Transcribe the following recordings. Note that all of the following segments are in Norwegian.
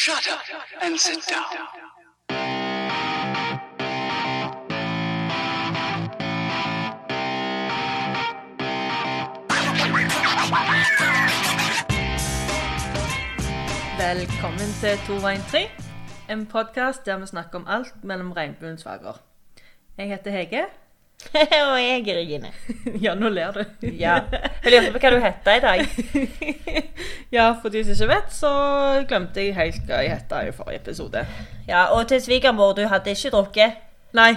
Shut up and sit down. Velkommen til To veien tre, en podkast der vi snakker om alt mellom regnbuens farger. Jeg heter Hege. og jeg er Regine. Ja, nå ler du. Ja. Jeg lurte på hva du heter i dag. ja, for de som ikke vet, så glemte jeg helt hva jeg heter i forrige episode. Ja, Og til svigermor, du hadde ikke drukket? Nei,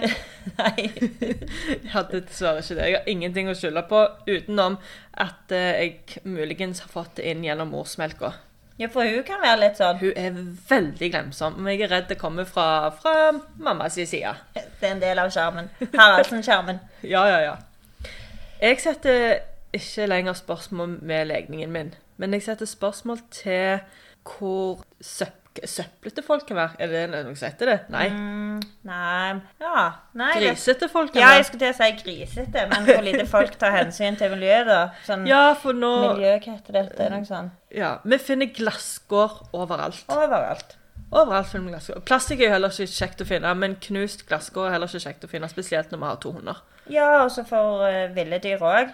Nei. jeg hadde dessverre ikke det. Jeg har ingenting å skylde på utenom at eh, jeg muligens har fått det inn gjennom morsmelka. Ja, for hun kan være litt sånn Hun er veldig glemsom, men jeg er redd det kommer fra, fra mammas side. Det er en del av sjarmen. Haraldsen-sjarmen. Ja, ja, ja. Jeg setter ikke lenger spørsmål med legningen min, men jeg setter spørsmål til hvor søp søplete folk kan være. Er det noe som heter det? Nei. Mm, nei Ja. Nei, Grisete folk kan Ja, jeg skulle til å si grisete, men hvor lite folk tar hensyn til miljøet, da. Sånn Ja, for nå miljø, hva heter det? Det er noe sånt. ja, Vi finner glasskår overalt. overalt. Overalt finner vi glasskår. Plastikk er jo heller ikke kjekt å finne, men knust glasskår er heller ikke kjekt å finne, spesielt når vi har to hunder. Ja, også for uh, ville dyr òg.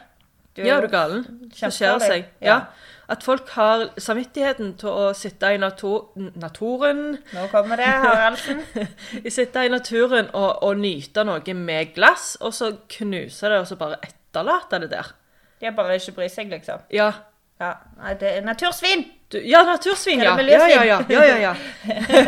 Ja, er du galen? Det skjer seg. Ja. At folk har samvittigheten til å sitte i natur, naturen Nå kommer det, Haraldsen. Sitte i naturen og, og nyte noe med glass, og så knuse det, og så bare etterlate det der. De bare ikke bryr seg, liksom. Ja. Ja, det er natursvin! Du, ja, natursvin, ja. Ja, ja, ja. ja, ja, ja.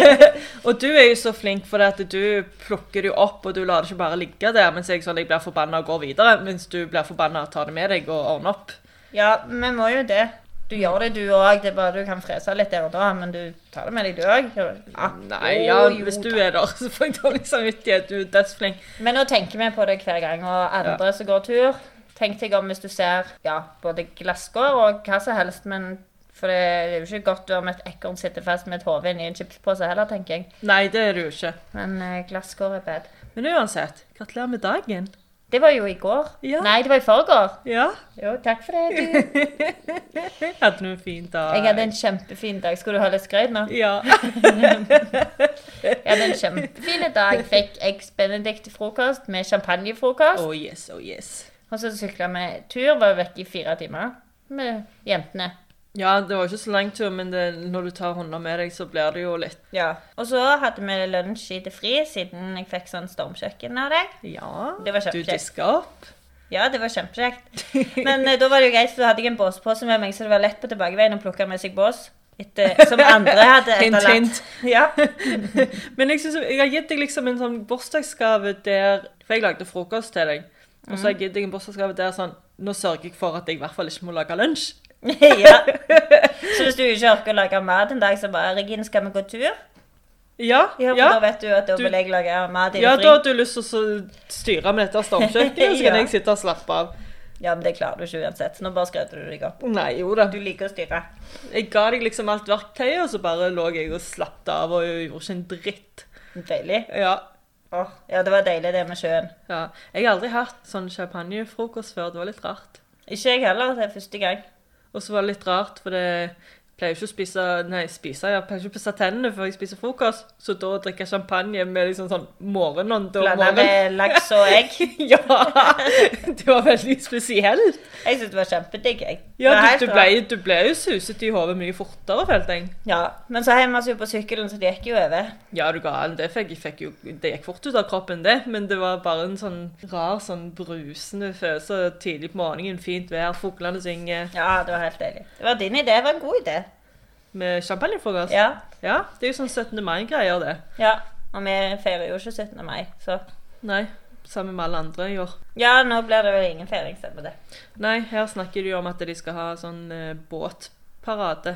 og du er jo så flink, for at du plukker det jo opp, og du lar det ikke bare ligge der, mens jeg sånn, jeg blir forbanna og går videre, mens du blir forbanna og tar det med deg og ordner opp. Ja, vi må jo det. Du gjør det, du òg. Det er bare du kan frese litt der og da, men du tar det med deg, du òg. Ja. Nei, ja, ja, jo, hvis du er der, så får jeg dårlig samvittighet. Du er dødsflink. Men nå tenker vi på det hver gang, og andre som går tur. Tenk deg om hvis du ser ja, både glasskår og hva som helst, men for det er jo ikke godt om et ekorn sitter fast med et hode inni en chipspose heller, tenker jeg. Nei, det er det jo ikke. Men eh, glasskår er bad. Men uansett, gratulerer med dagen. Det var jo i går. Ja. Nei, det var i forgår. Ja. Jo, takk for det. Du. Hadde du en fin dag? Jeg hadde en kjempefin dag. Skal du ha litt skryt nå? Ja. Jeg hadde en kjempefin dag. Fikk eggs benedict til frokost med champagnefrokost. Oh yes, oh yes. Og så sykla vi tur. Var vekke i fire timer med jentene. Ja, det var ikke så lang tur, men det, når du tar hunder med deg, så blir det jo litt Ja. Og så hadde vi lunsj i det fri, siden jeg fikk sånn stormkjøkken av deg. Ja, Det var du diska opp. Ja, det var kjempekjekt. Men eh, da var det jo greit, for da hadde jeg en båspose med meg, så det var lett på tilbakeveien å plukke med seg bås. Etter, som andre hadde Hint, etterlatt. hint. Ja. Men jeg, synes, jeg har gitt deg liksom en sånn bursdagsgave der For jeg lagde frokost til deg. Og så har jeg en bursdagsgave der sånn Nå sørger jeg for at jeg i hvert fall ikke må lage lunsj. ja. Så hvis du ikke orker å lage mat en dag, så bare Regine, skal vi gå tur? Ja, Ja, ja. da vet du at da vil jeg lage mat i ja da har du lyst til å styre med dette stormkjøkkenet, så kan jeg sitte og slappe av. Ja, men det klarer du ikke uansett. Nå bare skrøt du deg opp. Nei, jo da. Du liker å styre. Jeg ga deg liksom alt verktøyet, og så bare lå jeg og slappet av og gjorde ikke en dritt. Deilig. Ja. Åh, ja, det var deilig det med sjøen. ja. Jeg har aldri hatt sånn champagnefrokost før. Det var litt rart. Ikke jeg heller, det er første gang. Og så var det litt rart, for det pleier ikke å spise Nei, spise, jeg pleier ikke å pusse tennene før jeg spiser frokost. Så da drikker jeg champagne med liksom sånn morgenånd om Blanda morgenen med laks og egg. Ja! Det var veldig spesielt. Jeg syns det var kjempedigg, jeg. Ja, du, du, ble, du ble jo suset i hodet mye fortere, følte jeg. Ja, men så heiv vi oss jo på sykkelen, så det gikk jo over. Ja, du gal. Det fikk, fikk jo Det gikk fort ut av kroppen, det. Men det var bare en sånn rar, sånn brusende følelse tidlig på morgenen. Fint vær, fuglene synger. Ja, det var helt deilig. Det var din idé. Det var en god idé. Med champagnefrokost. Ja. ja. Det er jo sånn 17. mai-greier, det. ja. Og vi feirer jo ikke 17. mai, så Nei. Sammen med alle andre i år. Ja, nå blir det vel ingen feiring, stemmer det. Nei, her snakker de jo om at de skal ha sånn eh, båtparade.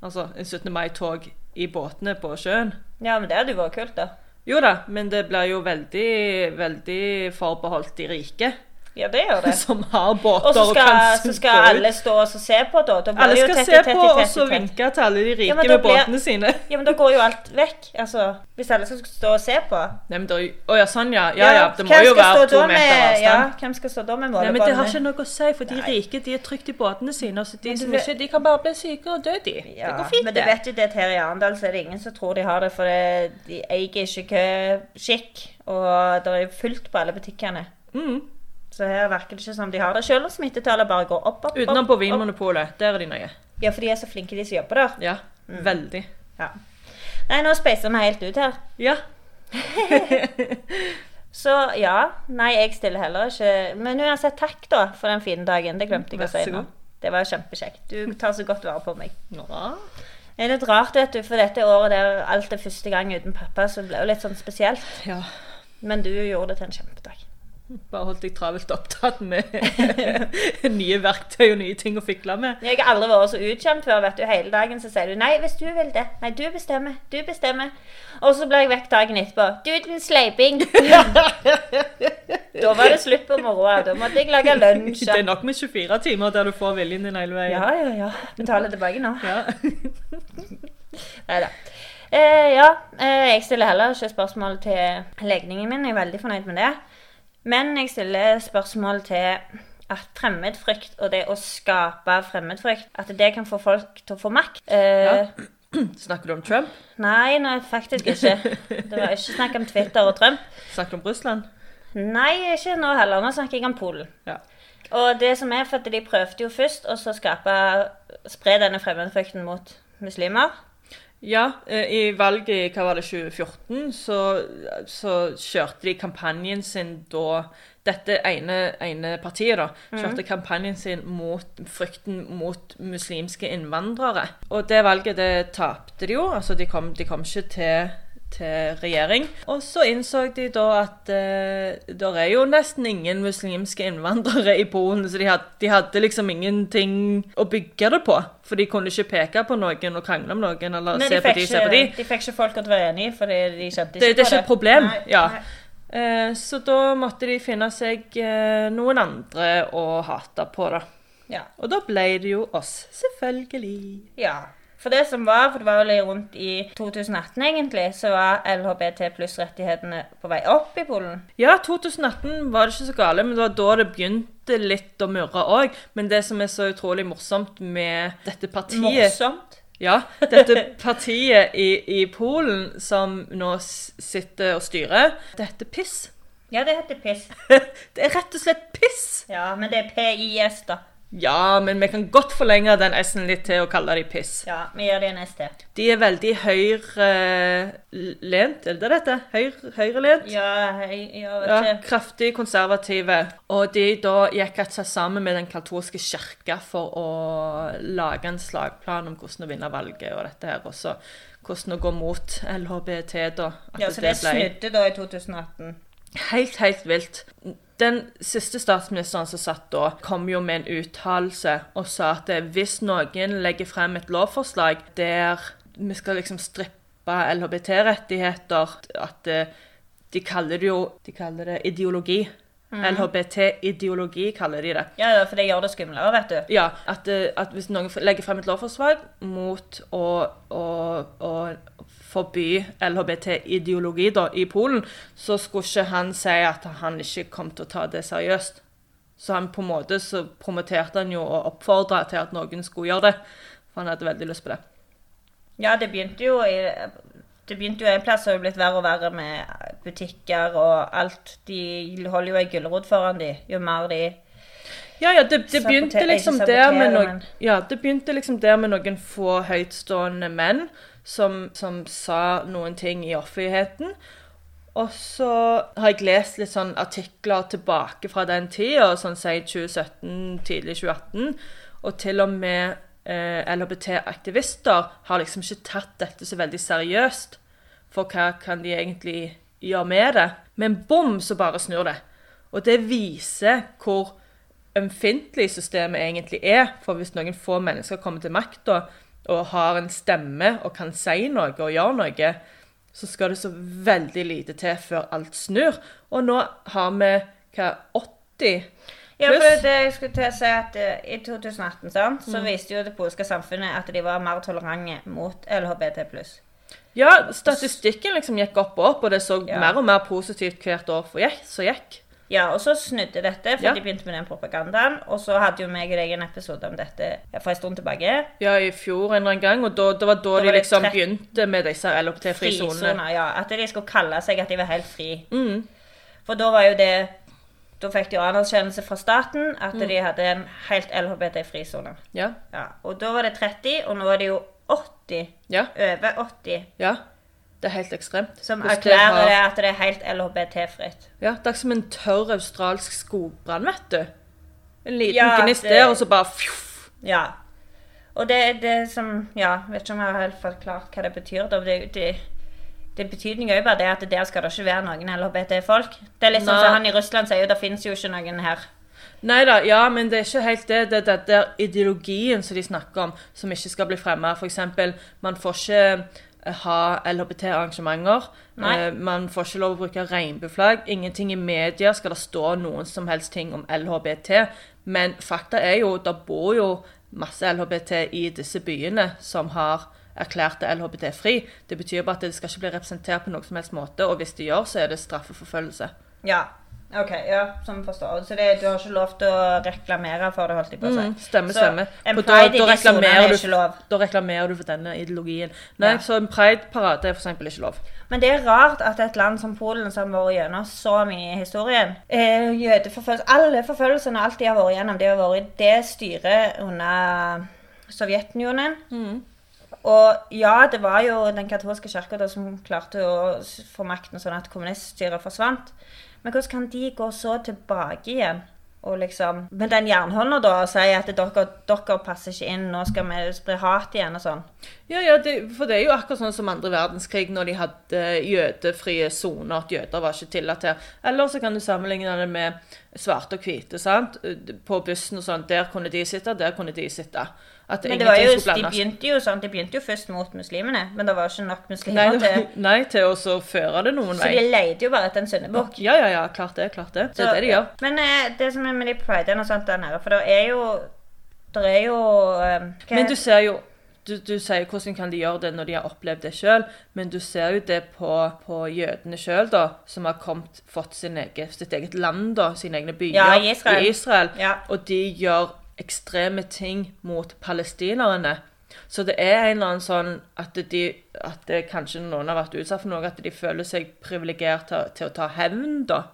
Altså en 17. mai-tog i båtene på sjøen. Ja, men det hadde jo vært kult, da. Jo da, men det blir jo veldig, veldig forbeholdt de rike. Ja, det gjør det. som har båter Og så synke skal, Og så skal alle stå og se på, da. da Alle skal se på og så vinke til alle de rike Ja, med blir- båtene sine. Ja, men da går jo alt vekk. Altså, hvis alle skal stå og se på. Nei, men er å ja, sånn ja. Ja ja, det må hvem jo være to da meter med- avstand. Ja, hvem skal stå da med Nei, men det har ikke noe å si, for de rike de er trygt i båtene sine. Så de som ikke, de kan bare bli syke og dø, de. Ja, det går fint, men det. du vet jo det her i Arendal så er det ingen som tror de har det, for det, de eier ikke køskikk, og det er fullt på alle butikkene. Mm. Så her virker det ikke som de har det, selv om smittetallet bare går opp, opp, opp. Utenom på. Vinmonopolet. Der er de nøye. Ja, for de er så flinke, de som jobber der. Ja, Mm. veldig. Ja. Nei, nå speiser vi helt ut her. Ja. Så ja, nei, jeg stiller heller ikke. Men uansett, takk da for den fine dagen. Det glemte jeg Vær å si nå. Det var kjempekjekt. Du tar så godt vare på meg. Nå. Det er litt rart, vet du, for dette året der alt er første gang uten pappa, så det ble jo litt sånn spesielt. Ja. Men du gjorde det til en kjempedag. Bare holdt deg travelt opptatt med nye verktøy og nye ting å fikle med. Jeg har aldri vært så utkjent før. vet du, Hele dagen så sier du 'nei, hvis du vil det'. 'Nei, du bestemmer'. Du bestemmer. Og så blir jeg vekk dagen etterpå. 'Du, din sleiping'. da var det slutt på moroa. Da måtte jeg lage lunsj. Det er nok med 24 timer der du får viljen din hele veien. Ja, ja, ja. Betaler tilbake nå. Ja. Nei da. Eh, ja, eh, jeg stiller heller ikke spørsmål til legningen min. Jeg er veldig fornøyd med det. Men jeg stiller spørsmål til at fremmedfrykt og det å skape fremmedfrykt, at det kan få folk til å få makt. Eh, Ja. Snakker du om Trump? Nei, nei, faktisk ikke. Det var ikke snakk om Twitter og Trump. Snakker du om Russland? Nei, ikke nå heller. Nå snakker jeg om Polen. Ja. Og det som er, for de prøvde jo først å så skape, spre denne fremmedfrykten mot muslimer. Ja, eh, i valget i hva var det, 2014 så, så kjørte de kampanjen sin da Dette ene, ene partiet da, kjørte kampanjen sin mot frykten mot muslimske innvandrere. Og det valget det tapte de jo. altså De kom, de kom ikke til, til regjering. Og så innså de da at eh, det er jo nesten ingen muslimske innvandrere i Polen, så de hadde, de hadde liksom ingenting å bygge det på. For de kunne ikke peke på noen og krangle om noen, eller Nei, se på de, se på de. de fikk ikke folk å være enige, for de kjente ikke Det, det er ikke et problem. Nei, ja. nei. Eh, så da måtte de finne seg eh, noen andre å hate på, da. Ja. Og da ble det jo oss, selvfølgelig. ja. For det som var, for det var vel rundt i 2018 egentlig, så var LHBT pluss-rettighetene på vei opp i Polen. Ja, 2018 var det ikke så gale, men det var da det begynte litt å murre òg. Men det som er så utrolig morsomt med dette partiet Morsomt. Ja, dette partiet i, i Polen som nå sitter og styrer, det heter piss. Ja, det heter piss. Det er rett og slett piss. Ja, men det er PIS, da. Ja, men vi kan godt forlenge den S-en litt til og kalle de piss. Ja, vi gjør det ST. De er veldig høyrelent, er det det dette? Høyre, høyrelent? Ja, høy, ja, Ja, kraftig konservative. Og de da gikk altså sammen med den katolske kirka for å lage en slagplan om hvordan å vinne valget og dette her. også. hvordan å gå mot LHBT, da. Ja, så det ble snudde da i 2018. helt, helt vilt. Den siste statsministeren som satt da, kom jo med en uttalelse og sa at eh, hvis noen legger frem et lovforslag der vi skal liksom strippe LHBT-rettigheter, at eh, de kaller det jo De kaller det ideologi. LHBT-ideologi kaller de det. Ja, ja, for det gjør det skumlere, vet du. Ja, at, eh, at hvis noen legger frem et lovforslag mot å, å, å forby LHBT-ideologi i Polen, så skulle ikke han si at han ikke kom til å ta det seriøst. Så han på en måte så promoterte han jo og oppfordra til at noen skulle gjøre det. For han hadde veldig lyst på det. Ja, det begynte jo i det begynte jo en plass og det blitt verre og verre med butikker og alt. De holder jo ei gulrot foran de, jo mer de Ja, ja, det, det begynte liksom der med noen Ja, det begynte liksom der med noen få høytstående menn som, som sa noen ting i offentligheten. Og så har jeg lest litt sånn artikler tilbake fra den tida, sånn si 2017, tidlig 2018, og til og med eh, LHBT-aktivister har liksom ikke tatt dette så veldig seriøst. For hva kan de egentlig gjøre med det? Men bom, så bare snur det. Og det viser hvor ømfintlig systemet egentlig er. For hvis noen få mennesker kommer til makta og har en stemme og kan si noe og gjøre noe, så skal det så veldig lite til før alt snur. Og nå har vi hva, 70 Ja, for det jeg skulle til å si at eh, I 2018 sant, Mm. så viste jo det polske samfunnet at de var mer tolerante mot LHBT+. Ja, statistikken liksom gikk opp og opp, og det så Ja. mer og mer positivt hvert år for gikk, så gikk. Ja, og så snudde dette, for Ja. de begynte med den propagandaen. Og så hadde jo meg og deg en episode om dette for en stund tilbake. Ja, i fjor en eller annen gang, og da, det var da, da de var liksom tretti- begynte med disse LHBT-fri sonene. Ja. At de skulle kalle seg at de var helt fri. Mm. For da var jo det Da fikk de jo anerkjennelse fra staten at Mm. de hadde en helt LHBT-fri sone. Ja, Ja. Og da var det 30, og nå er det jo 80. ja, Over 80. ja. Det er helt ekstremt. Som Hvordan erklærer har- det at det er helt LHBT-fritt. Ja, det er som en tørr australsk skogbrann, vet du. En liten Ja, gnist der, og så bare fjuff. Ja. Og det, det som Ja, vet ikke om jeg har helt forklart hva det betyr. Det, det, det betydningen er jo bare det at der skal det ikke være noen LHBT-folk. Det er litt sånn som han i Russland sier jo, det finnes jo ikke noen her. Nei da, ja, men det er ikke helt det. Det er den ideologien som de snakker om, som ikke skal bli fremma. Eksempel, man får ikke ha LHBT-arrangementer. Nei. Eh, Man får ikke lov å bruke regnbueflagg. Ingenting i media skal det stå noen som helst ting om LHBT. Men fakta er jo, det bor jo masse LHBT i disse byene som har erklært det LHBT-fri. Det betyr bare at det skal ikke bli representert på noen som helst måte, og hvis de gjør, så er det straffeforfølgelse. Ja. OK, ja, som forstår. Så det, du har ikke lov til å reklamere for det, holdt jeg på å si. Mm, stemmer, Så stemmer. For da, da, reklamerer er du, da reklamerer du for denne ideologien. Nei, Ja. så en prideparade er eksempel ikke lov. Men det er rart at et land som Polen, som har vært gjennom så mye i historien eh, jødeforfølgelse, Alle forfølgelsene alt de har vært gjennom, det har vært det styret under Sovjetunionen. Mm. Og ja, det var jo den katolske kirka som klarte å få makten sånn at kommuniststyret forsvant. Men hvordan kan de gå så tilbake igjen? Og liksom, Med den jernhånda da, og si at dere, dere passer ikke inn, nå skal vi spre hat igjen og sånn. Ja, ja, det, for det er jo akkurat sånn som andre verdenskrig, når de hadde jødefrie soner, at jøder var ikke tillatt her. Eller så kan du sammenligne det med svarte og hvite, sant? På bussen og sånn, der kunne de sitte, der kunne de sitte. At Men det var jo, de begynte jo sånn, de begynte jo først mot muslimene, men det var ikke nok Nei, muslimer til nei, til å så føre det noen Så vei. de leide jo bare etter en syndebukk. Ja, ja, ja, klart det, klart det. Det er det de gjør. Men eh, det som er med de pridene og sånt der nede, for det er jo Det er jo eh, Men du ser jo du, du sier hvordan kan de gjøre det når de har opplevd det sjøl, men du ser jo det på, på jødene sjøl, da, som har kommet, fått egen, sitt eget land, da, sine egne byer Ja, i Israel. Israel. Ja. Og de gjør ekstreme ting mot palestinerne. Så det er en eller annen sånn at, de, at det kanskje noen har vært utsatt for noe, at de føler seg privilegert til, til å ta hevn, da.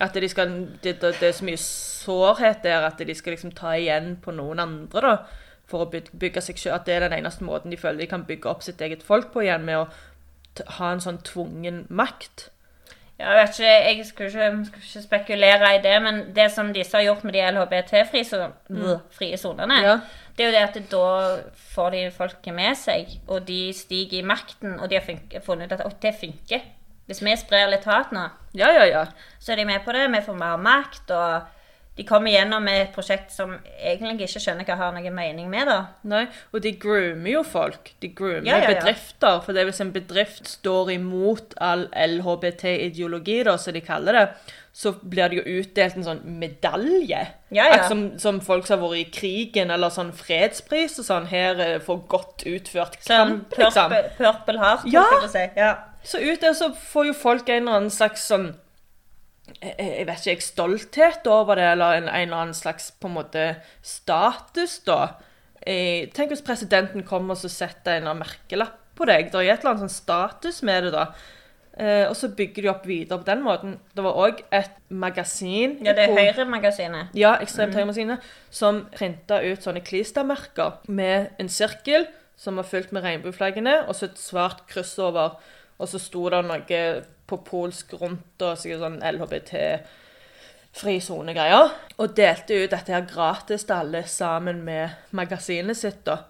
At de skal, det, det, det er så mye sårhet der at de skal liksom ta igjen på noen andre, da. For å bygge, seg selv, At det er den eneste måten de føler de kan bygge opp sitt eget folk på igjen, med å ha en sånn tvungen makt. Jeg vet ikke, jeg skulle ikke, skulle ikke spekulere i det, men det som disse har gjort med de LHBT-frie sonene, Ja. det er jo det at da får de folket med seg, og de stiger i makten, og de har funnet ut at «Å, det funker. Hvis vi sprer litt hat nå, Ja, ja, ja. så er de med på det. Vi får mer makt, og de kommer gjennom med et prosjekt som egentlig ikke skjønner hva har noen mening med, da. Nei, og de groomer jo folk. De groomer Ja, ja, ja. bedrifter. For det er hvis en bedrift står imot all LHBT-ideologi, da, som de kaller det, så blir det jo utdelt en sånn medalje. Ja, ja. Som, som folk som har vært i krigen, eller sånn fredspris og sånn, her får for godt utført Sånn kamp, liksom. purple, purple heart, Ja. skal å si. Ja. Så ut der så får jo folk en eller annen slags sånn jeg vet ikke, jeg stolthet over det, eller en, en eller annen slags på en måte status, da. Jeg, tenk hvis presidenten kommer og så setter en merkelapp på deg. Det er et eller annet sånn status med det, da. Eh, og så bygger de opp videre på den måten. Det var òg et magasin ja, det er Høyre-magasinet. ja, ekstremt høymaskiner, som printa ut sånne klistermerker med en sirkel som var fylt med regnbueflaggene, og så et svart kryss over. Og så sto det noe på polsk rundt, og sikkert sånn LHBT-fri sone-greier. Og delte ut dette her gratis til alle sammen med magasinet sitt, da.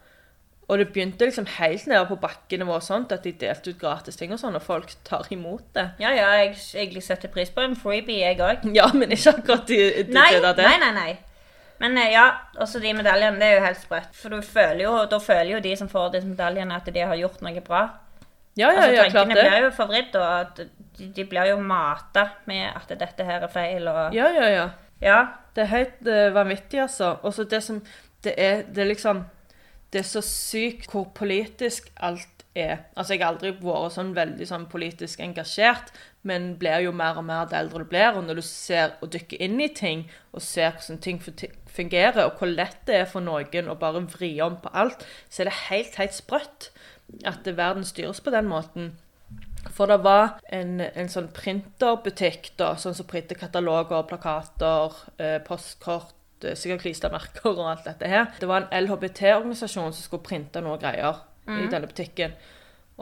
Og det begynte liksom helt nede på bakkenivå sånt, at de delte ut gratis ting og sånn, og folk tar imot det. Ja, ja, jeg, jeg setter pris på en freebie, jeg òg. Ja, men ikke akkurat de, de, Nei, det nei, nei, nei. Men eh, ja, også de medaljene, det er jo helt sprøtt. For du føler jo, da føler jo de som får disse medaljene, at de har gjort noe bra. Ja, ja, altså, ja, klart det. blir jo forvridd, og de, de blir jo mata med at dette her er feil. Og... Ja, ja, ja. Ja. Det er helt eh, vanvittig, altså. Og så det som Det er, det er liksom Det er så sykt hvor politisk alt er. Altså, jeg har aldri vært sånn veldig sånn politisk engasjert, men blir jo mer og mer det eldre du blir. Og når du ser og dykker inn i ting, og ser hvordan ting fungerer, og hvor lett det er for noen å bare vri om på alt, så er det helt, helt sprøtt at verden styres på den måten. For det var en, en sånn printerbutikk, da, sånn som printer kataloger, plakater, eh, postkort, eh, sikkert klistremerker og alt dette her. Det var en LHBT-organisasjon som skulle printe noe greier i denne butikken.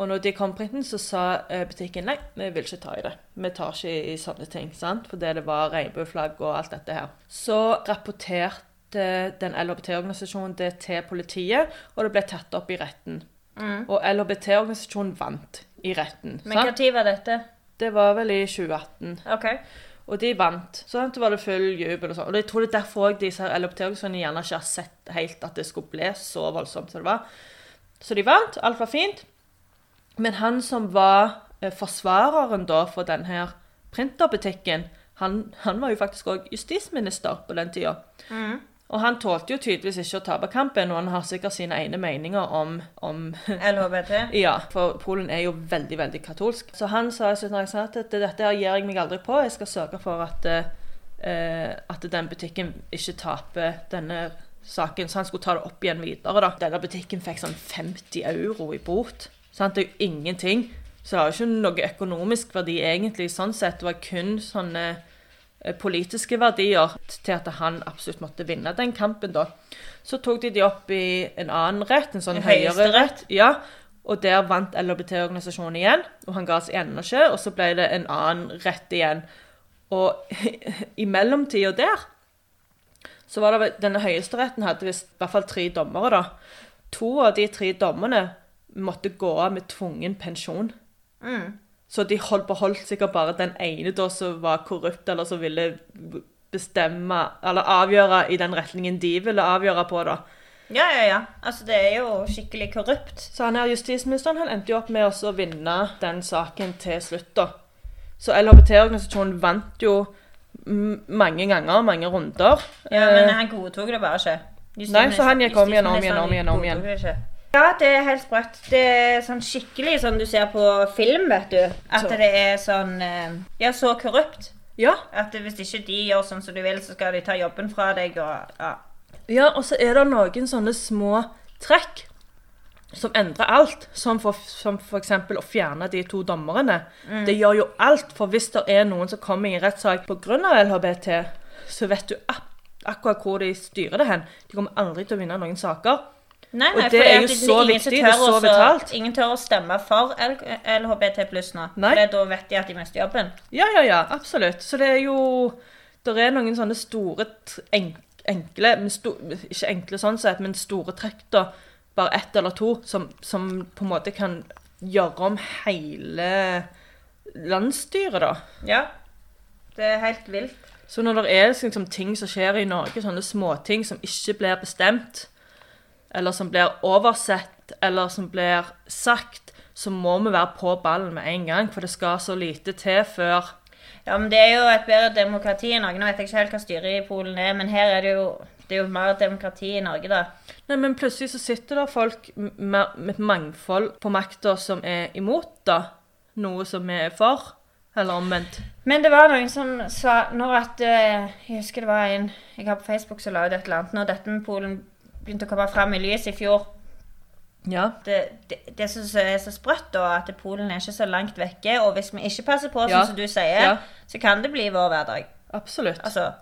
Og når de kom printen, så sa eh, butikken nei, vi vil ikke ta i det. Vi tar ikke i, i sånne ting, sant? fordi det var regnbueflagg og alt dette her. Så rapporterte den LHBT-organisasjonen det til politiet, og det ble tatt opp i retten. Og LHBT-organisasjonen vant i retten. Men når var dette? Det var vel i 2018. OK. Og de vant. Så var det full jubel og sånn. Og jeg tror det er derfor også disse LHBT-organisasjonene gjerne ikke har sett helt at det skulle bli så voldsomt som det var. Så de vant. Alt var fint. Men han som var eh, forsvareren da for denne printerbutikken, han, han var jo faktisk òg justisminister på den tida. Og han tålte jo tydeligvis ikke å tape kampen, og han har sikkert sine egne meninger om, om LHBT? ja, for Polen er jo veldig, veldig katolsk. Så han sa av sa at dette her gir jeg meg aldri på. Jeg skal sørge for at, eh, at den butikken ikke taper denne saken. Så han skulle ta det opp igjen videre. da. Denne butikken fikk sånn 50 euro i bot. Sant? Det er jo ingenting. Så det har jo ikke noe økonomisk verdi egentlig sånn sett. Det var kun sånne politiske verdier til at han absolutt måtte vinne den kampen, da. Så tok de de opp i en annen rett, en sånn En høyere rett. Ja, og der vant LHBT-organisasjonen igjen, og han ga seg ennå ikke, og så ble det en annen rett igjen. Og i mellomtida der så var det denne høyesteretten hadde visst i hvert fall tre dommere, da. To av de tre dommerne måtte gå av med tvungen pensjon. Så de holdt, beholdt sikkert bare den ene da som var korrupt, eller som ville bestemme, eller avgjøre i den retningen de ville avgjøre på, da. Ja, ja, ja. Altså, det er jo skikkelig korrupt. Så han her justisministeren han endte jo opp med å vinne den saken til slutt, da. Så LHBT-organisasjonen vant jo mange ganger, mange runder. Ja, men Eh, han godtok det bare ikke. Nei, så han gikk om igjen, om igjen, om igjen, om igjen. Ja, det er helt sprøtt. Det er sånn skikkelig sånn du ser på film, vet du. At Så. det er sånn eh, Ja, så korrupt. ja. At hvis ikke de gjør sånn som du vil, så skal de ta jobben fra deg og ja. ja, og så er det noen sånne små trekk som endrer alt. Som for, som for eksempel å fjerne de to dommerne. Det gjør jo alt, for hvis det er noen som kommer i en rettssak pga. LHBT, så vet du ak akkurat hvor de styrer det hen. De kommer aldri til å vinne noen saker. Nei, Og det er jo så det, viktig, det er så også- vitalt. Ingen tør å stemme for LHBT pluss nå. Nei. For da vet de at de mister jobben. Ja, ja, ja, absolutt. Så det er jo Det er noen sånne store, enkle men sto, Ikke enkle sånn sett, men store trekk, da. Bare ett eller to, som, som på en måte kan gjøre om hele landsstyret, da. Ja. Det er helt vilt. Så når det er liksom ting som skjer i Norge, sånne småting som ikke blir bestemt, eller som blir oversett, eller som blir sagt, så må vi være på ballen med en gang, for det skal så lite til før Ja, men det er jo et bedre demokrati i Norge. Nå vet jeg ikke helt hva styret i Polen er, men her er det jo, det er jo mer demokrati i Norge, da. Nei, men plutselig så sitter det folk med, et mangfold på makta som er imot, da. Noe som vi er for. Eller omvendt. Men det var noen som sa når at eh, Jeg husker det var en jeg har på Facebook som la ut et eller annet når dette med Polen begynte å komme fram i lys i fjor. Ja. Det, det, det som er så sprøtt, da, at Polen er ikke så langt vekke. Og hvis vi ikke passer på, Ja. sånn som du sier, Ja. så kan det bli vår hverdag. Absolutt. Altså,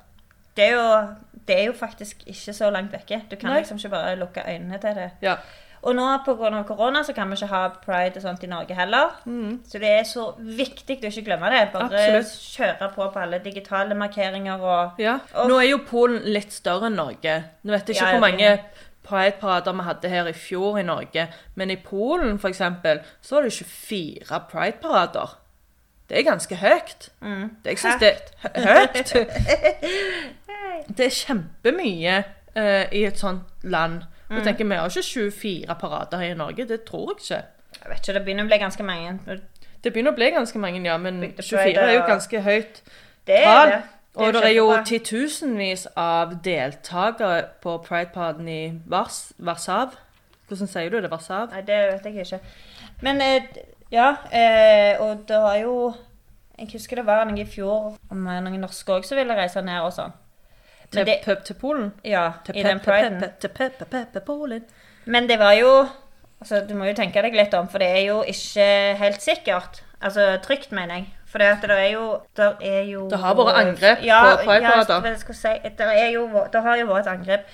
det er jo, det er jo faktisk ikke så langt vekke. Du kan Nei. liksom ikke bare lukke øynene til det. Ja. Og nå pga. korona så kan vi ikke ha pride og sånt i Norge heller. Så det er så viktig å ikke glemme det. Bare Absolutt. kjøre på på alle digitale markeringer og ja. Og- Nå er jo Polen litt større enn Norge. Nå vet jeg ikke Ja, hvor mange pride-parader vi hadde her i fjor i Norge, men i Polen eksempel, så var det 24 pride-parader. Det er ganske høyt. Mm. Det, jeg høyt. det er hø- høyt. Det er kjempemye uh, i et sånt land. Mm. Jeg tenker, Vi har ikke 24 parader her i Norge. Det tror jeg ikke. Jeg vet ikke, det begynner å bli ganske mange. Det begynner å bli ganske mange, ja, men 24 er jo ganske høyt Det tall. det. Det Og det er jo titusenvis av deltakere på Pride-paden i Vars Varsav. Hvordan sier du det? Varsav? Nei, det vet jeg ikke. Men eh, ja, eh, og det var jo Jeg husker det var noe i fjor om noen norske òg som ville reise ned og sånn. Til, det, pøp, til Polen? ja, Til i den priden. Til Polen. Men det var jo Altså, du må jo tenke deg litt om, for det er jo ikke helt sikkert. Altså trygt, mener jeg. For det det er jo Det er jo Det har vært angrep ja, på Pride-parader. Ja, si, det, jo, det har jo vært angrep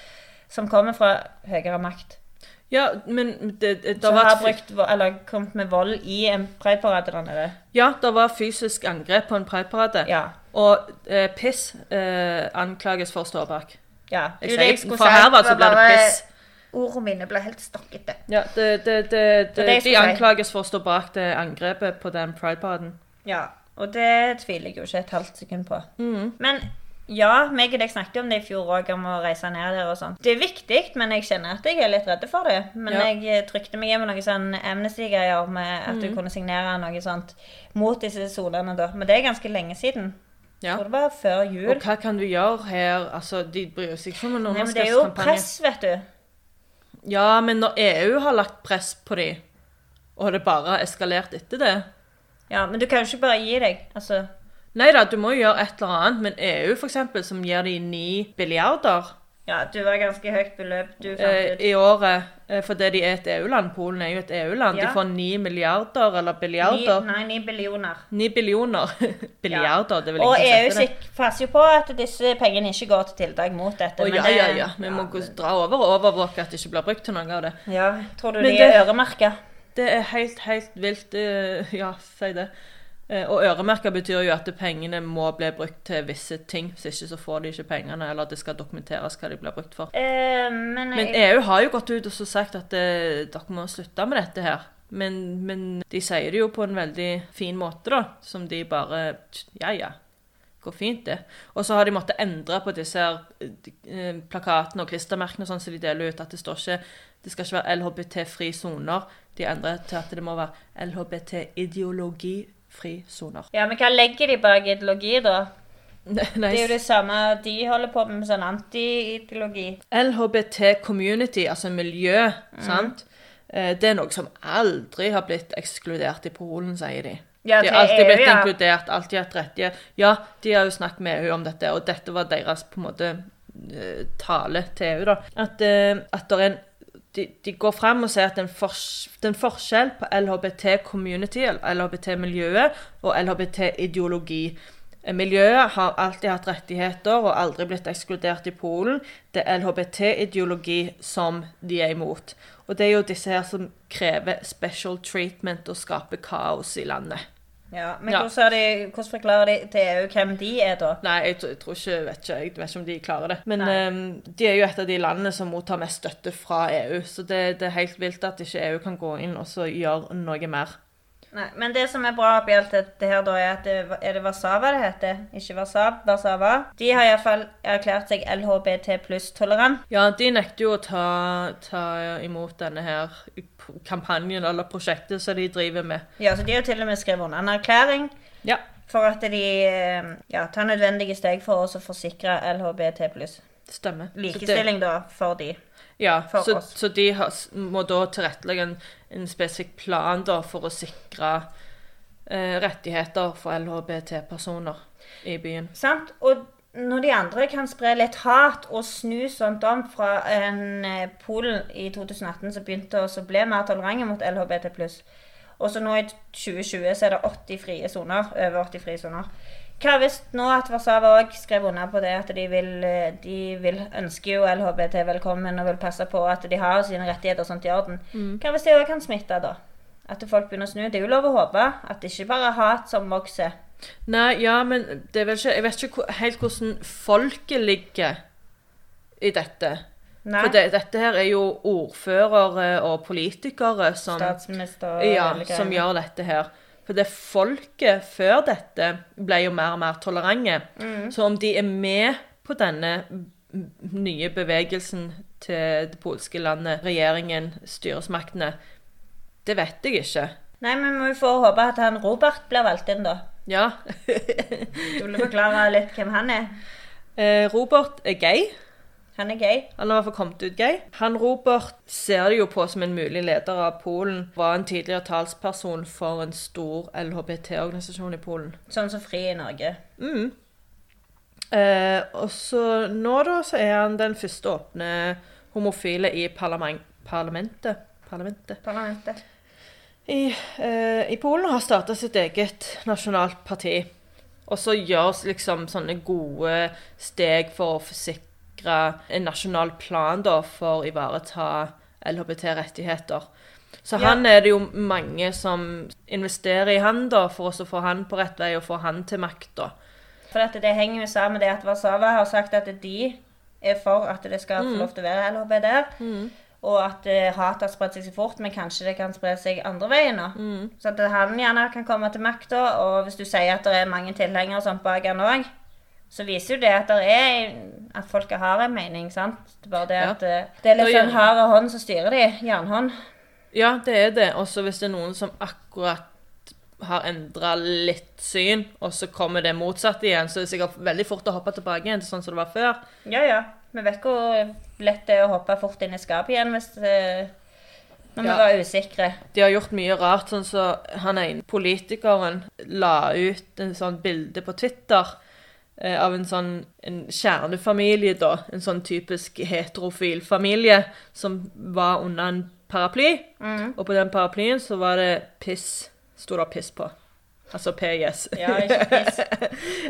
som kommer fra høyere makt. Ja, men det, det, det var har brukt, eller kommet med vold i en prideparade der nede. ja, det var fysisk angrep på en Prideparade. Ja. Og eh, piss eh, anklages for å stå bak. ja. Jeg sier- skulle for her var så ble det piss. Ordene mine ble helt stokkete. Ja, det, det, det, Det det de anklages for å stå bak det angrepet på den Pride-paraden. Ja, og det tviler jeg jo ikke et halvt sekund på. Mhm. Men ja, meg og deg snakket om det i fjor òg, om å reise ned der og sånn. Det er viktig, men jeg kjenner at jeg er litt redd for det. Men Ja. jeg eh, trykte meg hjem med noen sånn Amnesty-greier med at mm. du kunne signere noe sånt mot disse sonene da. Men det er ganske lenge siden. Ja. tror det var før jul. Og hva kan du gjøre her? Altså, De bryr seg ikke om en underskriftskampanje. det er jo press, vet du. Ja, men når EU har lagt press på dem, og det bare har eskalert etter det Ja, men du kan jo ikke bare gi deg. Altså, Nei da, du må jo gjøre et eller annet, men EU for eksempel, som gir de ni billiarder ja, du var ganske høyt beløp du fant eh, ut. i året eh, fordi de er et EU-land. Polen er jo et EU-land. Ja. De får ni milliarder eller Ni, nei, ni billioner. Ni billioner. billiarder, det vil Og ikke EU sette det. sik- passer jo på at disse pengene ikke går til tiltak mot dette. Å men ja, ja, ja. Vi må men... dra over og overvåke at det ikke blir brukt til noe av det. Ja, tror du Men de det- er øremerka? Det er helt, helt vilt. eh, Ja, si det. Eh, Og øremerka betyr jo at pengene må bli brukt til visse ting. Hvis ikke så får de ikke pengene, eller at det skal dokumenteres hva de blir brukt for. Eh, men Men EU har jo gått ut og så sagt at det, dere må slutte med dette her. Men, men de sier det jo på en veldig fin måte, da. Som de bare Ja, ja. Går fint, det. Og så har de måttet endre på disse her eh, plakatene og klistremerkene sånn som de deler ut. At det står ikke Det skal ikke være LHBT-fri soner. De endrer til at det må være LHBT-ideologifri soner. ja, men hva legger de bak ideologi, da? Nice. Det er jo det samme de holder på med, med sånn anti-ideologi. LHBT community, altså miljø, sant? Eh, Det er noe som aldri har blitt ekskludert i Polen, sier de. Ja, de har alltid EU, blitt ja. inkludert, alltid hatt rettigheter. Ja, de har jo snakket med EU om dette, og dette var deres på en måte eh, tale til EU, da. At, eh, at det er en de, de går frem og sier at det er en, en forskjell på LHBT-community, LHBT-miljøet og LHBT-ideologi. Miljøet har alltid hatt rettigheter og aldri blitt ekskludert i Polen. Det er LHBT-ideologi som de er imot. Og det er jo disse her som krever special treatment og skaper kaos i landet. Ja, Men. Hvordan, de, hvordan forklarer de til EU hvem de er, da? Nei, jeg, tror- jeg tror ikke, vet ikke, jeg vet ikke om de klarer det. Men ehm, de er jo et av de landene som mottar mest støtte fra EU. Så det, det er helt vilt at ikke EU kan gå inn og gjøre noe mer. Nei, Men det som er bra oppi alt dette her, da, er at det, er det Warszawa det heter? Ikke Warszawa? Warszawa. De har iallfall erklært seg LHBT pluss-tolerant. Ja, de nekter jo å ta, ta imot denne her kampanjen eller prosjektet som de driver med. Ja, så de har til og med skrevet under en erklæring Ja. for at de eh, ja, tar nødvendige steg for oss å forsikre LHBT pluss. Stemmer. Så det- Likestilling, da, for de. Ja, for så, så de har, må da tilrettelegge en, en spesifikk plan da for å sikre eh, rettigheter for LHBT-personer i byen. Sant? Og når de andre kan spre litt hat og snu sånt om fra en eh, Polen i 2018 som begynte å bli mer tolerante mot LHBT+, og så nå i 2020 så er det 80 frie soner, over 80 frie soner. Hva hvis nå at Warszawa òg skrev under på det, at de vil, eh, de vil ønske jo LHBT velkommen og vil passe på at de har sine rettigheter og sånt i orden. Hva hvis det òg kan smitte, da? At folk begynner å snu? Det er jo lov å håpe. At det ikke bare er hat som vokser. Nei, ja, men det er vel ikke, jeg vet ikke helt hvordan folket ligger i dette. Nei. For det, dette her er jo ordførere og politikere som, Statsminister og ja, som gjør dette her. For det folket før dette ble jo mer og mer tolerante. Mm. Så om de er med på denne nye bevegelsen til det polske landet, regjeringen, styresmaktene, det vet jeg ikke. Nei, men vi får håpe at han Robert blir valgt inn, da. Ja. Du vil forklare litt hvem han er? Eh, Robert er gay. Han er gay. Han har i hvert fall kommet ut gay. Han Robert ser det jo på som en mulig leder av Polen. Var en tidligere talsperson for en stor LHBT-organisasjon i Polen. Sånn som Fri i Norge. Mm. Eh, og så nå da så er han den første åpne homofile i parlament, parlamentet. Parlamentet. Parlamentet. I, eh, I Polen har starta sitt eget nasjonalt parti. Og så gjøres liksom sånne gode steg for å forsikre en nasjonal plan da, for å ivareta LHBT-rettigheter. Så Ja. han er det jo mange som investerer i han da, for å få han på rett vei og få han til makta. For dette, det henger jo sammen med det at Warszawa har sagt at de er for at det skal få lov til å være LHB der. Og at uh, hat har spredt seg så fort, men kanskje det kan spre seg andre veien nå. Så at han gjerne kan komme til makta, og hvis du sier at det er mange tilhengere og sånt bak han òg, så viser jo det at det er at folk har en mening, sant. Det er bare det Ja. at uh, det er litt sånn hard hånd som styrer de. Jernhånd. Ja, det er det. Også hvis det er noen som akkurat har endra litt syn, og så kommer det motsatte igjen, så er det sikkert veldig fort å hoppe tilbake igjen til sånn som det var før. Ja, ja. Vi vet hvor lett det er å hoppe fort inn i skapet igjen hvis eh, Når vi var usikre. De har gjort mye rart, sånn så han ene politikeren la ut en sånn bilde på Twitter eh, av en sånn en kjernefamilie, da. En sånn typisk heterofil familie som var under en paraply. Mm. Og på den paraplyen så var det piss. Sto det piss på. Altså PIS. Ja, ikke piss.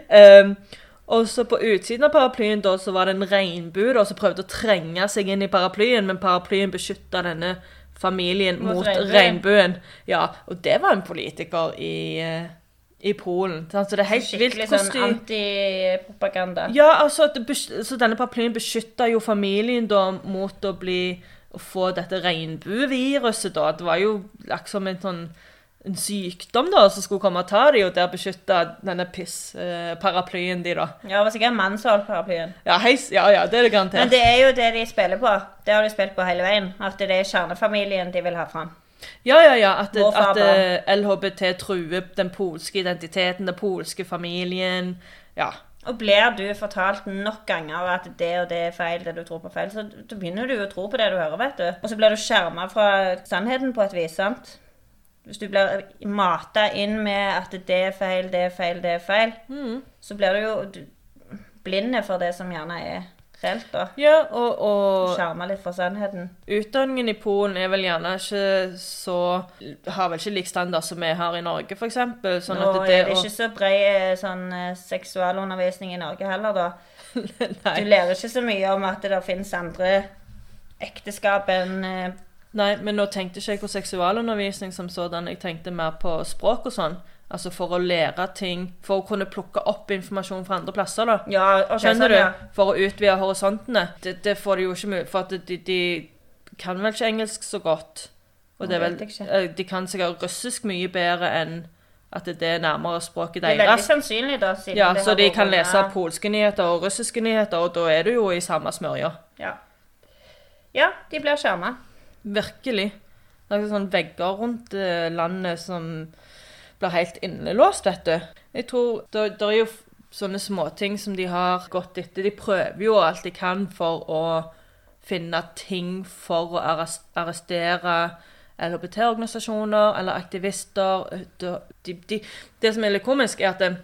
Um, og så på utsiden av paraplyen da, så var det en regnbue da, som prøvde å trenge seg inn i paraplyen, men paraplyen beskytta denne familien Mot mot, regnbuen. regnbuen. Ja, og det var en politiker i, eh, i Polen. Så det er helt vilt Skikkelig hvordan sånn antipropaganda. Ja, altså, så denne paraplyen beskytta jo familien da mot å bli Å få dette regnbueviruset, da. Det var jo liksom en sånn en sykdom da, som skulle komme og ta dem, og der beskytte denne piss-paraplyen de, da. Ja, det var sikkert en mann som holdt paraplyen. Ja, heis, ja, ja, det er det Men det er jo det de spiller på. Det har de spilt på hele veien. At det er kjernefamilien de vil ha fram. Ja, ja, ja, at, Mor, at eh, LHBT truer den polske identiteten, den polske familien. Ja. Og blir du fortalt nok ganger at det og det er feil, det du tror på feil, så begynner du å tro på det du hører, vet du. Og så blir du skjerma fra sannheten på et vis, sant. Hvis du blir mata inn med at det er feil, det er feil, det er feil, så blir du jo blinde for det som gjerne er reelt, da. Ja, og, og Skjerma litt fra sannheten. utdanningen i Polen er vel gjerne ikke så Har vel ikke lik standard som vi har i Norge, f.eks. Sånn Nå er det det å ikke så bred sånn, eh, seksualundervisning i Norge heller, da. Du lærer ikke så mye om at det finnes andre ekteskap enn eh, Nei, men nå tenkte ikke jeg på seksualundervisning som sådan. Jeg tenkte mer på språk og sånn. Altså for å lære ting For å kunne plukke opp informasjon fra andre plasser, da. Ja, okay, Skjønner sånn, du? For å utvide horisontene. Det, det får de jo ikke mulighet For de, de kan vel ikke engelsk så godt. Og det er vel, eh, de kan sikkert russisk mye bedre enn at det er nærmere språket deres. Det er veldig sannsynlig, da. Ja, Så de kan lese under- polske nyheter og russiske nyheter, og da er du jo i samme smørja. Ja. ja, de blir skjerma. Virkelig. Det er sånn vegger rundt eh, landet som blir helt innelåst, vet du. Jeg tror det, det er jo sånne småting som de har gått etter. De prøver jo alt de kan for å finne ting for å arrestere LHBT-organisasjoner eller aktivister. De, de, det som er litt komisk, er at en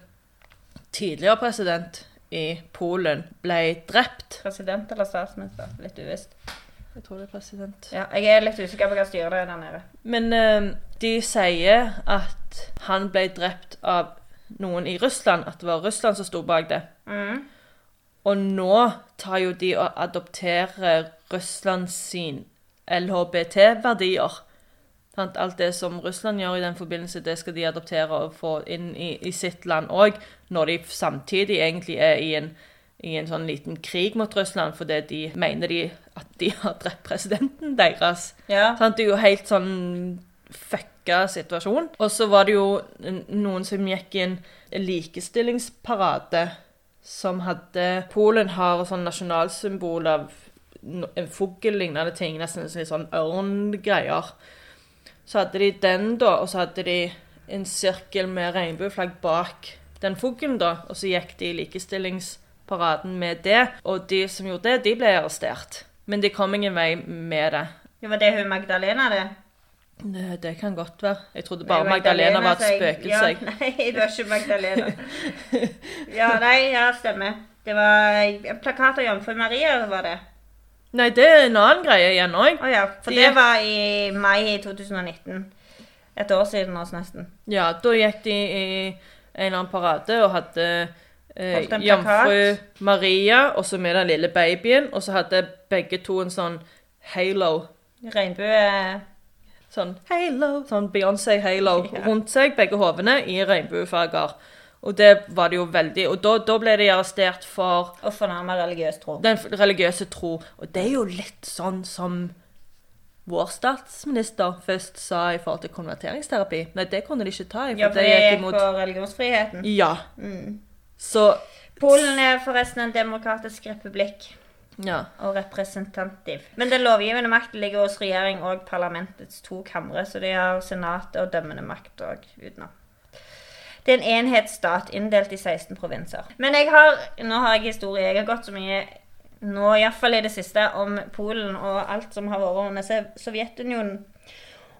tidligere president i Polen ble drept. President eller statsminister. Litt uvisst. Jeg tror det er president. Ja, jeg er litt usikker på hva styret det er der nede. Men eh, de sier at han ble drept av noen i Russland, at det var Russland som sto bak det. Mm. Og nå tar jo de og adopterer Russland sin LHBT-verdier. Alt det som Russland gjør i den forbindelse, det skal de adoptere og få inn i, i sitt land òg, når de samtidig egentlig er i en, i en sånn liten krig mot Russland fordi de mener de at de har drept presidenten deres. Ja. Sånn, Det er jo helt sånn fucka situasjon. Og så var det jo noen som gikk i en likestillingsparade som hadde Polen har sånn nasjonalsymbol av en fugl-lignende ting, nesten som sånn ørngreier. Så hadde de den, da, og så hadde de en sirkel med regnbueflagg bak den fuglen, da. Og så gikk de i likestillingsparaden med det. Og de som gjorde det, de ble arrestert. Men de kom ingen vei med det. Det var det hun Magdalena, det. Det, det kan godt være. Jeg trodde bare Nei, Magdalena var et spøkelse. Ja, nei, det var ikke Magdalena. Ja, nei, ja, stemmer. Det var en plakat av Jomfru Maria, var det. Nei, det er en annen greie igjen òg. Oh, ja, for De- det var i mai 2019. Et år siden oss, nesten. Ja, da gikk de i en eller annen parade og hadde eh, jomfru Maria og så med den lille babyen, og så hadde begge to en sånn halo. Regnbue... Sånn halo, sånn Beyoncé-halo Ja. rundt seg, begge hovene, i regnbuefarger. Og det var det jo veldig Og da, da ble de arrestert for Å fornærme religiøs tro. den religiøse tro. Og det er jo litt sånn som vår statsminister først sa i forhold til konverteringsterapi. Nei, det kunne de ikke ta i, for Ja, for det det gikk gikk imot på religionsfriheten. Ja. Mm. Så Polen er forresten en demokratisk republikk Ja. og representativ. Men den lovgivende makten ligger hos regjering og parlamentets to kamre, så de har senatet og dømmende makt òg utenom. Det er en enhetsstat inndelt i 16 provinser. Men jeg har, nå har jeg historie. Jeg har gått så mye nå, iallfall i det siste, om Polen og alt som har vært under Sovjetunionen.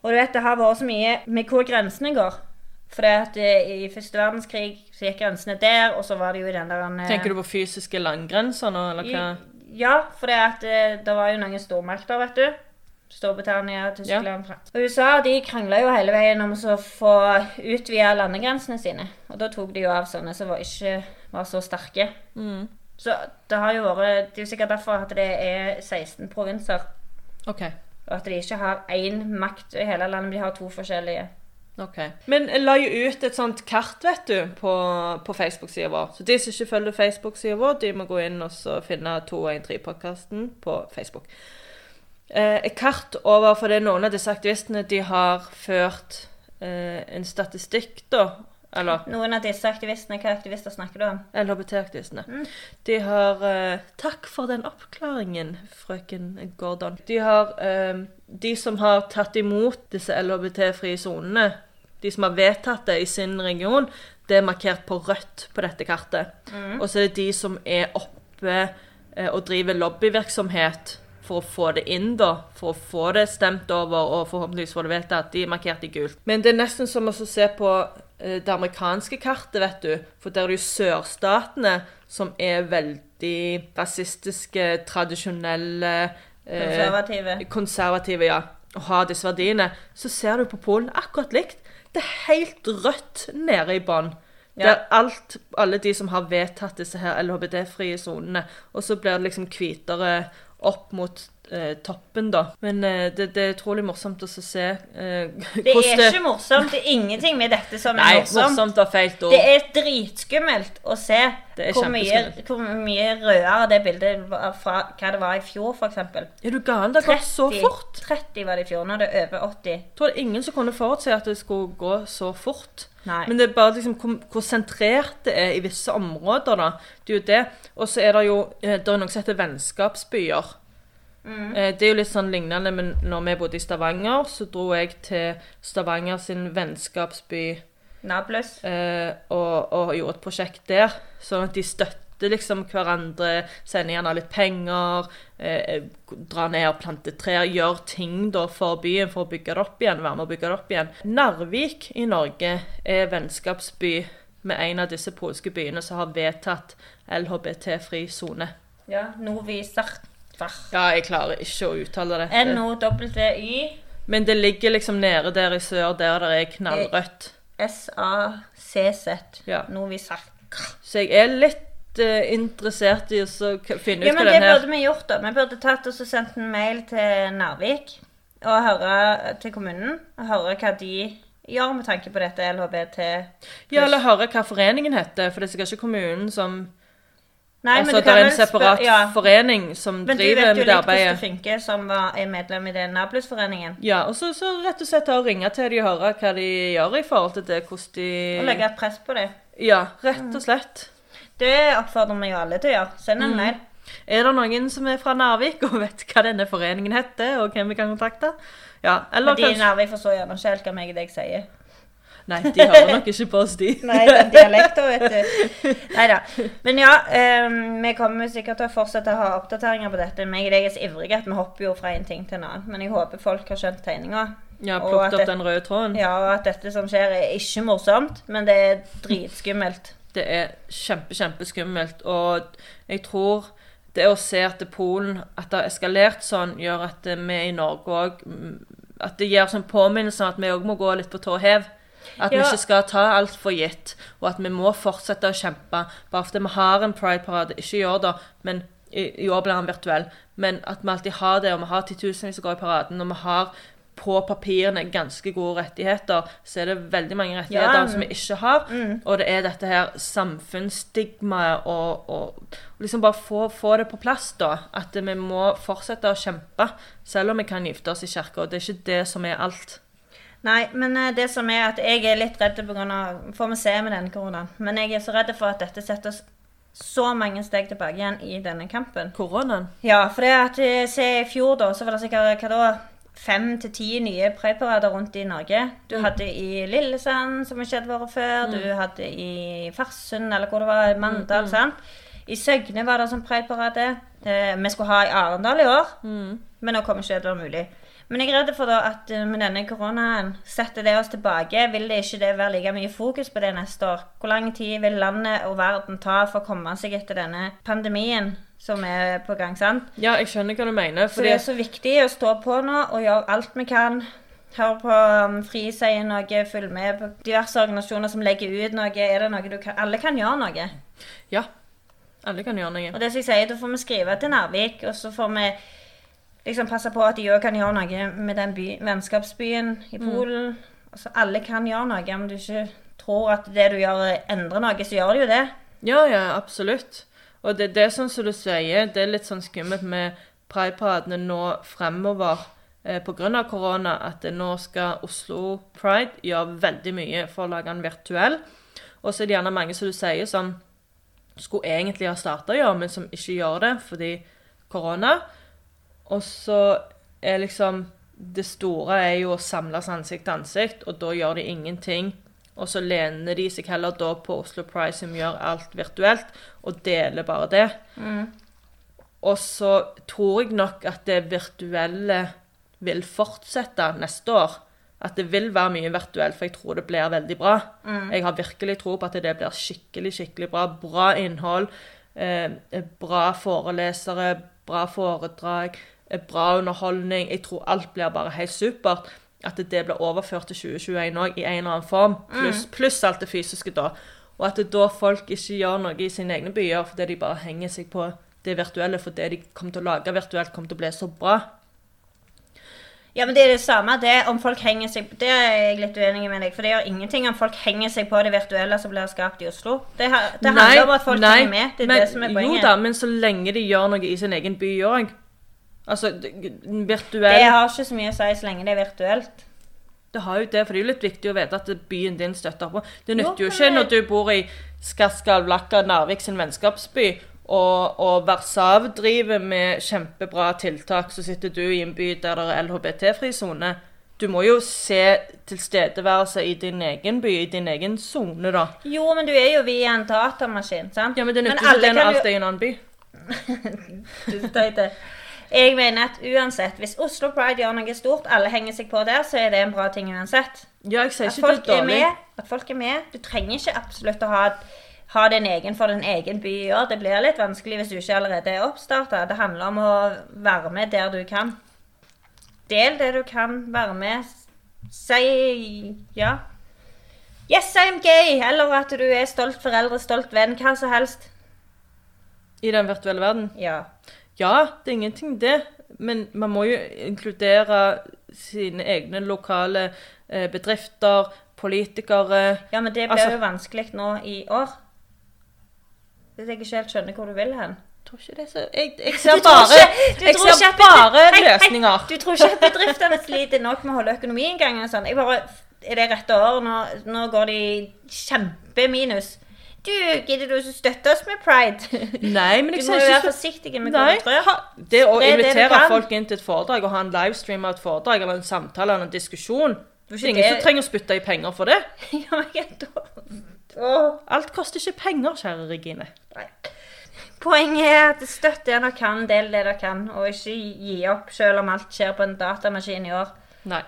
Og du vet, det har vært så mye med hvor grensene går. For det at eh, i første verdenskrig så gikk grensene der, og så var det jo i den der eh, Tenker du på fysiske landgrenser nå, eller hva? ja, for det, at, eh, det var jo noen stormakter, vet du. Storbritannia, Tyskland ja. Og USA de krangla jo hele veien om å få utvida landegrensene sine. Og da tok de jo av sånne som var ikke var så sterke. Mm. Så det har jo vært Det er jo sikkert derfor at det er 16 provinser. OK. Og at de ikke har én makt i hele landet, men de har to forskjellige. Ok. Men jeg la jo ut et sånt kart, vet du, på, på Facebook-sida vår. Så de som ikke følger Facebook-sida vår, de må gå inn og så finne 213-podkasten på Facebook. Eh, et kart over For det er noen av disse aktivistene de har ført eh, en statistikk, da. Eller Noen av disse aktivistene, hva aktivister snakker du om? LHBT-aktivistene. De har eh, Takk for den oppklaringen, frøken Gordon. De har eh, De som har tatt imot disse LHBT-frie sonene, de som har vedtatt det i sin region, det er markert på rødt på dette kartet. Og så er det de som er oppe eh, og driver lobbyvirksomhet for å få det inn, da. For å få det stemt over og forhåpentligvis få det vedtatt. De er markert i gult. Men det er nesten som å se på eh, det amerikanske kartet, vet du. For der er det jo sørstatene som er veldig rasistiske, tradisjonelle eh, Konservative. konservative, ja, og har disse verdiene, så ser du på Polen akkurat likt. Det er helt rødt nede i bånn. Ja. er alt, alle de som har vedtatt disse her LHBT-frie sonene. Og så blir det liksom hvitere opp mot eh, toppen, da. Men eh, det, det er utrolig morsomt å se eh, Det er ikke morsomt. Det er ingenting med dette som er Nei, morsomt. morsomt var feilt. Det er dritskummelt å se er hvor mye, hvor mye rødere det bildet var fra hva det var i fjor, f.eks. Er du gal? Det har gått så fort. 30 var det i fjor. Nå er det over 80. Jeg tror det er ingen som kunne forutse at det skulle gå så fort. Nei. Men det er bare liksom hvor, hvor sentrert det er i visse områder, da. Det er jo det. Og så er det jo eh, Det er noe som heter vennskapsbyer. Mm. Eh, Det er jo litt sånn lignende, men når vi bodde i Stavanger, så dro jeg til Stavanger sin vennskapsby Nablus. eh, og, og gjorde et prosjekt der. Sånn at de støtter liksom hverandre, sender gjerne litt penger, eh, drar ned og planter trær, gjør ting da for byen for å bygge det opp igjen. være med å bygge det opp igjen. Narvik i Norge er vennskapsby med en av disse polske byene som har vedtatt LHBT-fri sone. Ja, Novi Sartvar. Ja, jeg klarer ikke å uttale det. N-O-W-Y Men det ligger liksom nede der i sør, der det er knallrødt. S-A-C-Z. Ja. Novi Sartvar. Så jeg er litt eh, interessert i å finne Ja, ut men hva det den her burde vi gjort, da. Vi burde tatt og sendt en mail til Narvik og høre til kommunen og høre hva de gjør med tanke på dette LHBT. Ja, eller høre hva foreningen heter, for det er sikkert ikke kommunen som Nei, Altså, men det er en separat ja. forening som Men du vet jo litt hvordan det funker, som var, er medlem i den Nablus-foreningen. Ja, og så, så rett og slett og ringe til de og høre hva de gjør i forhold til det, hvordan de Og legge et press på det. Ja, rett og slett. Det oppfordrer vi jo alle til å gjøre. Send Mm. en mail. Er det noen som er fra Narvik og vet hva denne foreningen heter, og hvem vi kan kontakte? Ja, eller Men de i Narvik forstår gjerne ikke helt hva meg og deg sier. Nei, de hører nok ikke på oss, de. Nei, den dialekten, vet du. Nei da. Men ja, um, vi kommer sikkert til å fortsette å ha oppdateringer på dette. Men jeg er så ivrig at vi hopper jo fra en ting til en annen. Men jeg håper folk har skjønt tegninga. Ja, plukket opp den røde tråden. Ja, og at dette som skjer, er ikke morsomt, men det er dritskummelt. Det er kjempe, kjempeskummelt. Og jeg tror det å se at Polen At det har eskalert sånn, gjør at vi i Norge òg At det gir sånn påminnelse om at vi òg må gå litt på tå hev. At vi ikke skal ta alt for gitt, og at vi må fortsette å kjempe. Bare fordi vi har en prideparade. Ikke i år, da, men i, i år blir den virtuell. Men at vi alltid har det, og vi har titusenvis som går i paraden, og vi har på papirene ganske gode rettigheter, så er det veldig mange rettigheter Ja. som vi ikke har. Mm. Og det er dette her samfunnsstigmaet og, og og liksom bare få, få det på plass, da. At vi må fortsette å kjempe, selv om vi kan gifte oss i kirka. Det er ikke det som er alt. Nei, men eh, det som er at jeg er litt redd av Får vi se med denne koronaen. Men jeg er så redd for at dette setter oss så mange steg tilbake igjen i denne kampen. Koronaen. Ja, for det at eh, se i fjor, da, så var det sikkert hva da? Fem til ti nye pride-parader rundt i Norge. Du hadde i Lillesand, som ikke hadde vært før. Du hadde i Farsund, eller hvor det var, Mandal. sant? I Søgne var det sånn pride-parade. Eh, vi skulle ha i Arendal i år, men nå kommer ikke det til å være mulig. Men jeg er redd for da at eh, med denne koronaen setter det oss tilbake. Vil det ikke det være like mye fokus på det neste år? Hvor lang tid vil landet og verden ta for å komme seg etter denne pandemien som er på gang? sant? Ja, jeg skjønner hva du mener. Så det er så viktig å stå på nå og gjøre alt vi kan. Hør på um, FRI sier noe, følg med på diverse organisasjoner som legger ut noe. Er det noe du kan Alle kan gjøre noe. Ja. Alle kan gjøre noe. Og det som jeg sier, da får vi skrive til Narvik, og så får vi liksom passe på at de òg kan gjøre noe med den by, vennskapsbyen i Polen. Altså, alle kan gjøre noe. Om du ikke tror at det du gjør, endrer noe, så gjør det jo det. Ja, ja, absolutt. Og det, det er sånn som du sier, det er litt sånn skummelt med prideparadene nå fremover eh, pga. korona, at nå skal Oslo Pride gjøre veldig mye for å lage den virtuell. Og så er det gjerne mange som du sier, som skulle egentlig ha starta å gjøre, men som ikke gjør det fordi korona. Og så er liksom Det store er jo å samles ansikt til ansikt, og da gjør de ingenting. Og så lener de seg heller da på Oslo Price, som gjør alt virtuelt, og deler bare det. Og så tror jeg nok at det virtuelle vil fortsette neste år. At det vil være mye virtuelt, for jeg tror det blir veldig bra. Jeg har virkelig tro på at det blir skikkelig, skikkelig bra. Bra innhold, eh, bra forelesere, bra foredrag, bra underholdning. Jeg tror alt blir bare helt supert. At det blir overført til 2021 òg, i en eller annen form. Pluss plus alt det fysiske da. Og at det da folk ikke gjør noe i sine egne byer fordi de bare henger seg på det virtuelle, for det de kommer til å lage virtuelt, kommer til å bli så bra. Ja, men det er det samme det om folk henger seg Det er jeg litt uenig med deg, for det gjør ingenting om folk henger seg på det virtuelle som blir skapt i Oslo. Det, det handler om at folk nei, henger med. Det er men, det som er poenget. Jo da, men så lenge de gjør noe i sin egen by òg. Altså, virtuell Det har ikke så mye å si så lenge det er virtuelt. Det har jo det, for det er jo litt viktig å vite at byen din støtter på. Det nytter jo ikke når du bor i Skarskalvlakka, Narvik sin vennskapsby, og, og Varsav driver med kjempebra tiltak, så sitter du i en by der det er LHBT-fri sone. Du må jo se tilstedeværelse i din egen by, i din egen sone, da. Jo, men du er jo via en datamaskin, sant? Ja, men det nytter ikke det når alt er i en annen by. Du teit. Jeg mener at uansett, hvis Oslo Pride gjør noe stort, alle henger seg på der, så er det en bra ting uansett. Ja, jeg sier At ikke det folk er dårlig. med. At folk er med. Du trenger ikke absolutt å ha, ha din egen for din egen by i år. Det blir litt vanskelig hvis du ikke allerede er oppstarta. Det handler om å være med der du kan. Del det du kan være med. Si ja. Yes, I'm gay! Eller at du er stolt foreldre, stolt venn, hva som helst. I den virtuelle verden. Ja. Ja, det er ingenting det. Men man må jo inkludere sine egne lokale eh, bedrifter, politikere ja, men det blir Altså- jo vanskelig nå i år. Hvis jeg ikke helt skjønner hvor du vil hen. Jeg tror ikke det er så Jeg, jeg ser bare, ikke- jeg ser ikke bare Hei, hei, løsninger. Du tror ikke at bedriftene sliter nok med å holde økonomien engang? og Sånn. Jeg bare, er det rette året? Nå, nå går de kjempeminus. Du, gidder du å støtte oss med pride? Nei, men Du må jo være forsiktig med hva du trør. det å Det er det du invitere kan. folk inn til et foredrag og ha en livestream av et foredrag eller en samtale eller en diskusjon Det Det er ingen som trenger å spytte i penger for det. Ja, jeg er dårlig. Åh. Alt koster ikke penger, kjære Regine. Nei. Poenget er at støtt det dere kan, del det dere kan, og ikke gi opp selv om alt skjer på en datamaskin i år. Nei.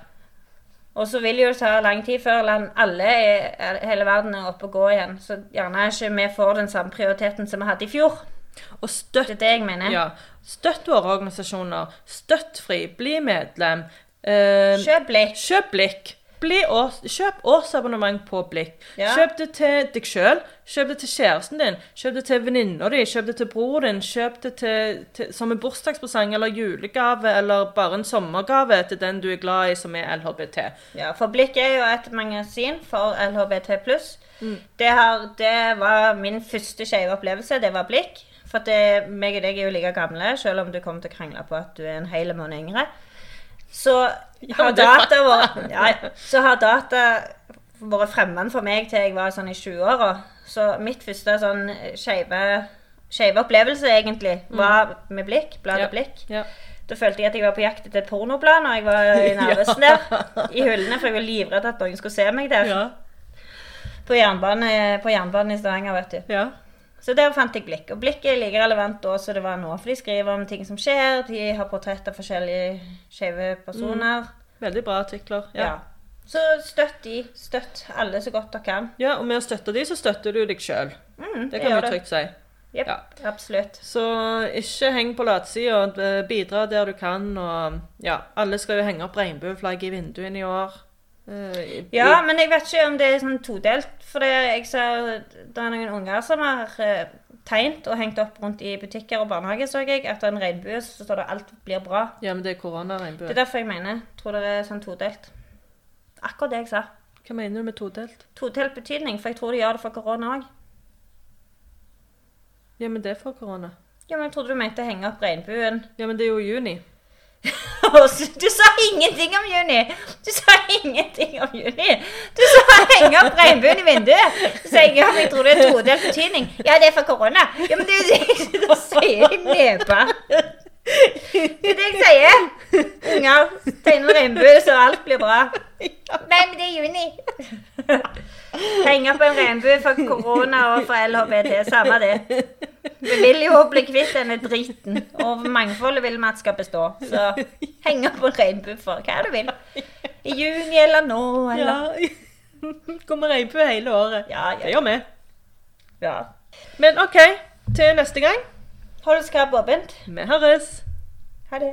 Og så vil jo det ta lang tid før land- alle i hele verden er oppe og går igjen. Så gjerne ikke vi får den samme prioriteten som vi hadde i fjor. Og støtt Det er det jeg mener. Ja. Støtt våre organisasjoner. Støtt FRI. Bli medlem. Eh, Kjøp blikk. Kjøp Blikk. Bli års, kjøp årsabonnement på Blikk. Ja. Kjøp det til deg sjøl. Kjøp det til kjæresten din. Kjøp det til venninna di. Kjøp det til broren din. Kjøp det til, til, som en bursdagspresang eller julegave eller bare en sommergave til den du er glad i, som er LHBT. Ja, for Blikk er jo et magasin for LHBT+. Det, Mm. det var min første skeive opplevelse. Det var Blikk. For det, meg og deg er jo like gamle, selv om du kommer til å krangle på at du er en hel måned yngre. Så har data vært ja, Så har data vært fremmed for meg til jeg var sånn i 20-åra. Så mitt første sånn skeive opplevelse, egentlig, var med Blikk. Bladet Ja. Blikk. Ja. Da følte jeg at jeg var på jakt etter et pornoblad når jeg var i Narvesen der. I hullene, for jeg var livredd at noen skulle se meg der. Ja. På, jernbane, på jernbanen i Stavanger, vet du. Så der fant jeg Blikk. Og blikket er like relevant da som det var nå. For de skriver om ting som skjer, de har portrett av forskjellige skeive personer. Veldig bra artikler. Ja. Ja. Så støtt de. Støtt alle så godt dere kan. ja, og med å støtte de, så støtter du deg sjøl. Mm, Det kan vi trygt si. Yep, Ja. absolutt. Så ikke heng på latsida. eh, Bidra der du kan. Og ja, alle skal jo henge opp regnbueflagget i vinduene i år. I- Ja, men jeg vet ikke om det er sånn todelt. For det, jeg ser det er noen unger som har eh, tegnet og hengt opp rundt i butikker og barnehager, så jeg. Etter en regnbue så står det 'alt blir bra'. ja, men det er koronaregnbue. Det er derfor jeg mener. Tror det er sånn todelt. Akkurat det jeg sa. Hva mener du med todelt? Todelt betydning, for jeg tror de gjør det for korona òg. Ja, men det er for korona. Ja, men jeg trodde du mente henge opp regnbuen. Ja, men det er jo juni. Du sa ingenting om juni! Du sa ingenting om juni! Du sa henge opp regnbuen i vinduet! Så jeg ja, jeg tror det er todelt betydning. Ja, det er for korona. Ja, men jo det du sier, nepe. Det er det jeg sier. Unger tegner regnbue så alt blir bra. Nei, men det er juni. Henge opp en regnbue for korona og for LHBT. Samme det. Vi vil jo bli kvitt denne driten, og mangfoldet vil vi at skal bestå. Så heng opp en regnbue hva du vil. I juni eller nå, eller Ja. Kommer regnbue hele året. Ja, Det gjør vi. ja. Men OK, til neste gang. Hold skapet åpent. Vi høres. Ha det.